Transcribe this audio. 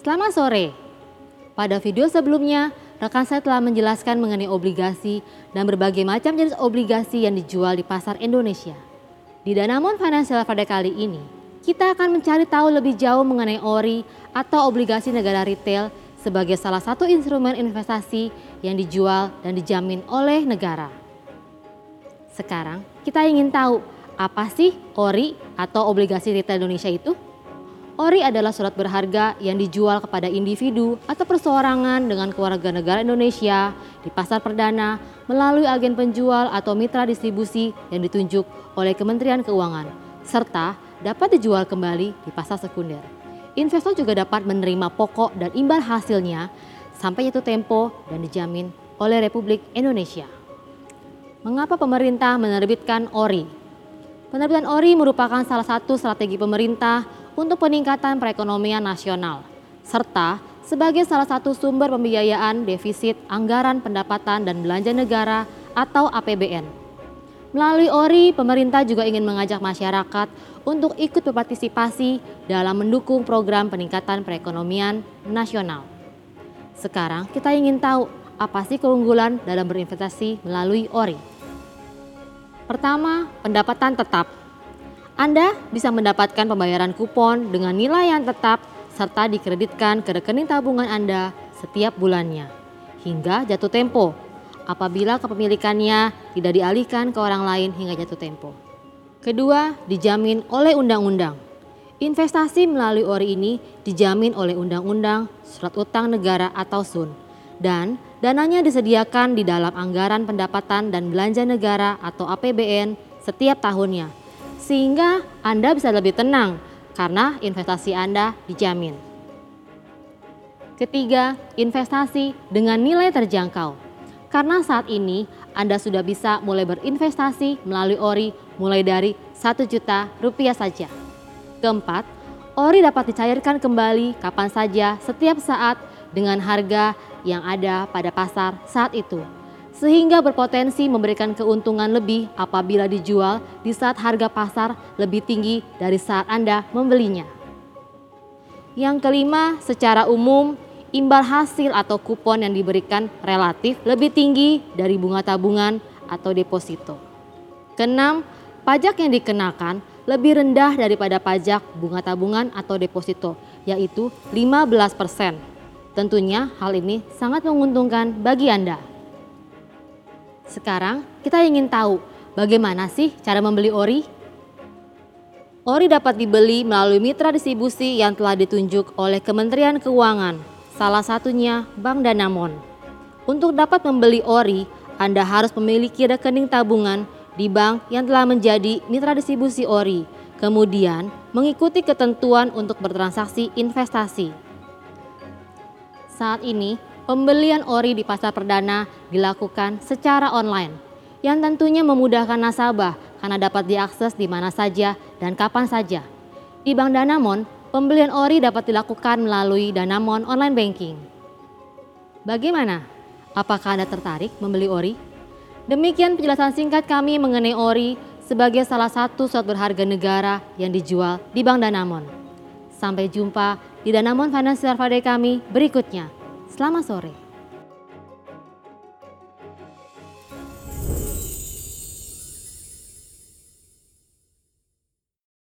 Selamat sore. Pada video sebelumnya, rekan saya telah menjelaskan mengenai obligasi dan berbagai macam jenis obligasi yang dijual di pasar Indonesia. Di Danamon Financial pada kali ini, kita akan mencari tahu lebih jauh mengenai ORI atau obligasi negara retail sebagai salah satu instrumen investasi yang dijual dan dijamin oleh negara. Sekarang kita ingin tahu apa sih ORI atau obligasi retail Indonesia itu? ORI adalah surat berharga yang dijual kepada individu atau perseorangan dengan keluarga negara Indonesia di pasar perdana melalui agen penjual atau mitra distribusi yang ditunjuk oleh Kementerian Keuangan, serta dapat dijual kembali di pasar sekunder. Investor juga dapat menerima pokok dan imbal hasilnya sampai jatuh tempo dan dijamin oleh Republik Indonesia. Mengapa pemerintah menerbitkan ORI? Penerbitan ORI merupakan salah satu strategi pemerintah untuk peningkatan perekonomian nasional, serta sebagai salah satu sumber pembiayaan defisit anggaran pendapatan dan belanja negara atau APBN. Melalui ORI, pemerintah juga ingin mengajak masyarakat untuk ikut berpartisipasi dalam mendukung program peningkatan perekonomian nasional. Sekarang kita ingin tahu apa sih keunggulan dalam berinvestasi melalui ORI. Pertama, pendapatan tetap. Anda bisa mendapatkan pembayaran kupon dengan nilai yang tetap serta dikreditkan ke rekening tabungan Anda setiap bulannya hingga jatuh tempo apabila kepemilikannya tidak dialihkan ke orang lain hingga jatuh tempo. Kedua, dijamin oleh undang-undang. Investasi melalui ORI ini dijamin oleh Undang-Undang Surat Utang Negara atau SUN dan dananya disediakan di dalam anggaran pendapatan dan belanja negara atau APBN setiap tahunnya sehingga Anda bisa lebih tenang karena investasi Anda dijamin. Ketiga, investasi dengan nilai terjangkau. Karena saat ini Anda sudah bisa mulai berinvestasi melalui ORI mulai dari 1 juta rupiah saja. Keempat, ORI dapat dicairkan kembali kapan saja setiap saat dengan harga yang ada pada pasar saat itu sehingga berpotensi memberikan keuntungan lebih apabila dijual di saat harga pasar lebih tinggi dari saat Anda membelinya. Yang kelima, secara umum, imbal hasil atau kupon yang diberikan relatif lebih tinggi dari bunga tabungan atau deposito. Keenam, pajak yang dikenakan lebih rendah daripada pajak bunga tabungan atau deposito, yaitu 15%. Tentunya hal ini sangat menguntungkan bagi Anda. Sekarang kita ingin tahu bagaimana sih cara membeli ori? Ori dapat dibeli melalui mitra distribusi yang telah ditunjuk oleh Kementerian Keuangan, salah satunya Bank Danamon. Untuk dapat membeli ori, Anda harus memiliki rekening tabungan di bank yang telah menjadi mitra distribusi ori, kemudian mengikuti ketentuan untuk bertransaksi investasi. Saat ini, pembelian ori di pasar perdana dilakukan secara online yang tentunya memudahkan nasabah karena dapat diakses di mana saja dan kapan saja. Di Bank Danamon, pembelian ori dapat dilakukan melalui Danamon Online Banking. Bagaimana? Apakah Anda tertarik membeli ori? Demikian penjelasan singkat kami mengenai ori sebagai salah satu surat berharga negara yang dijual di Bank Danamon. Sampai jumpa di Danamon Financial Friday kami berikutnya. Selamat sore.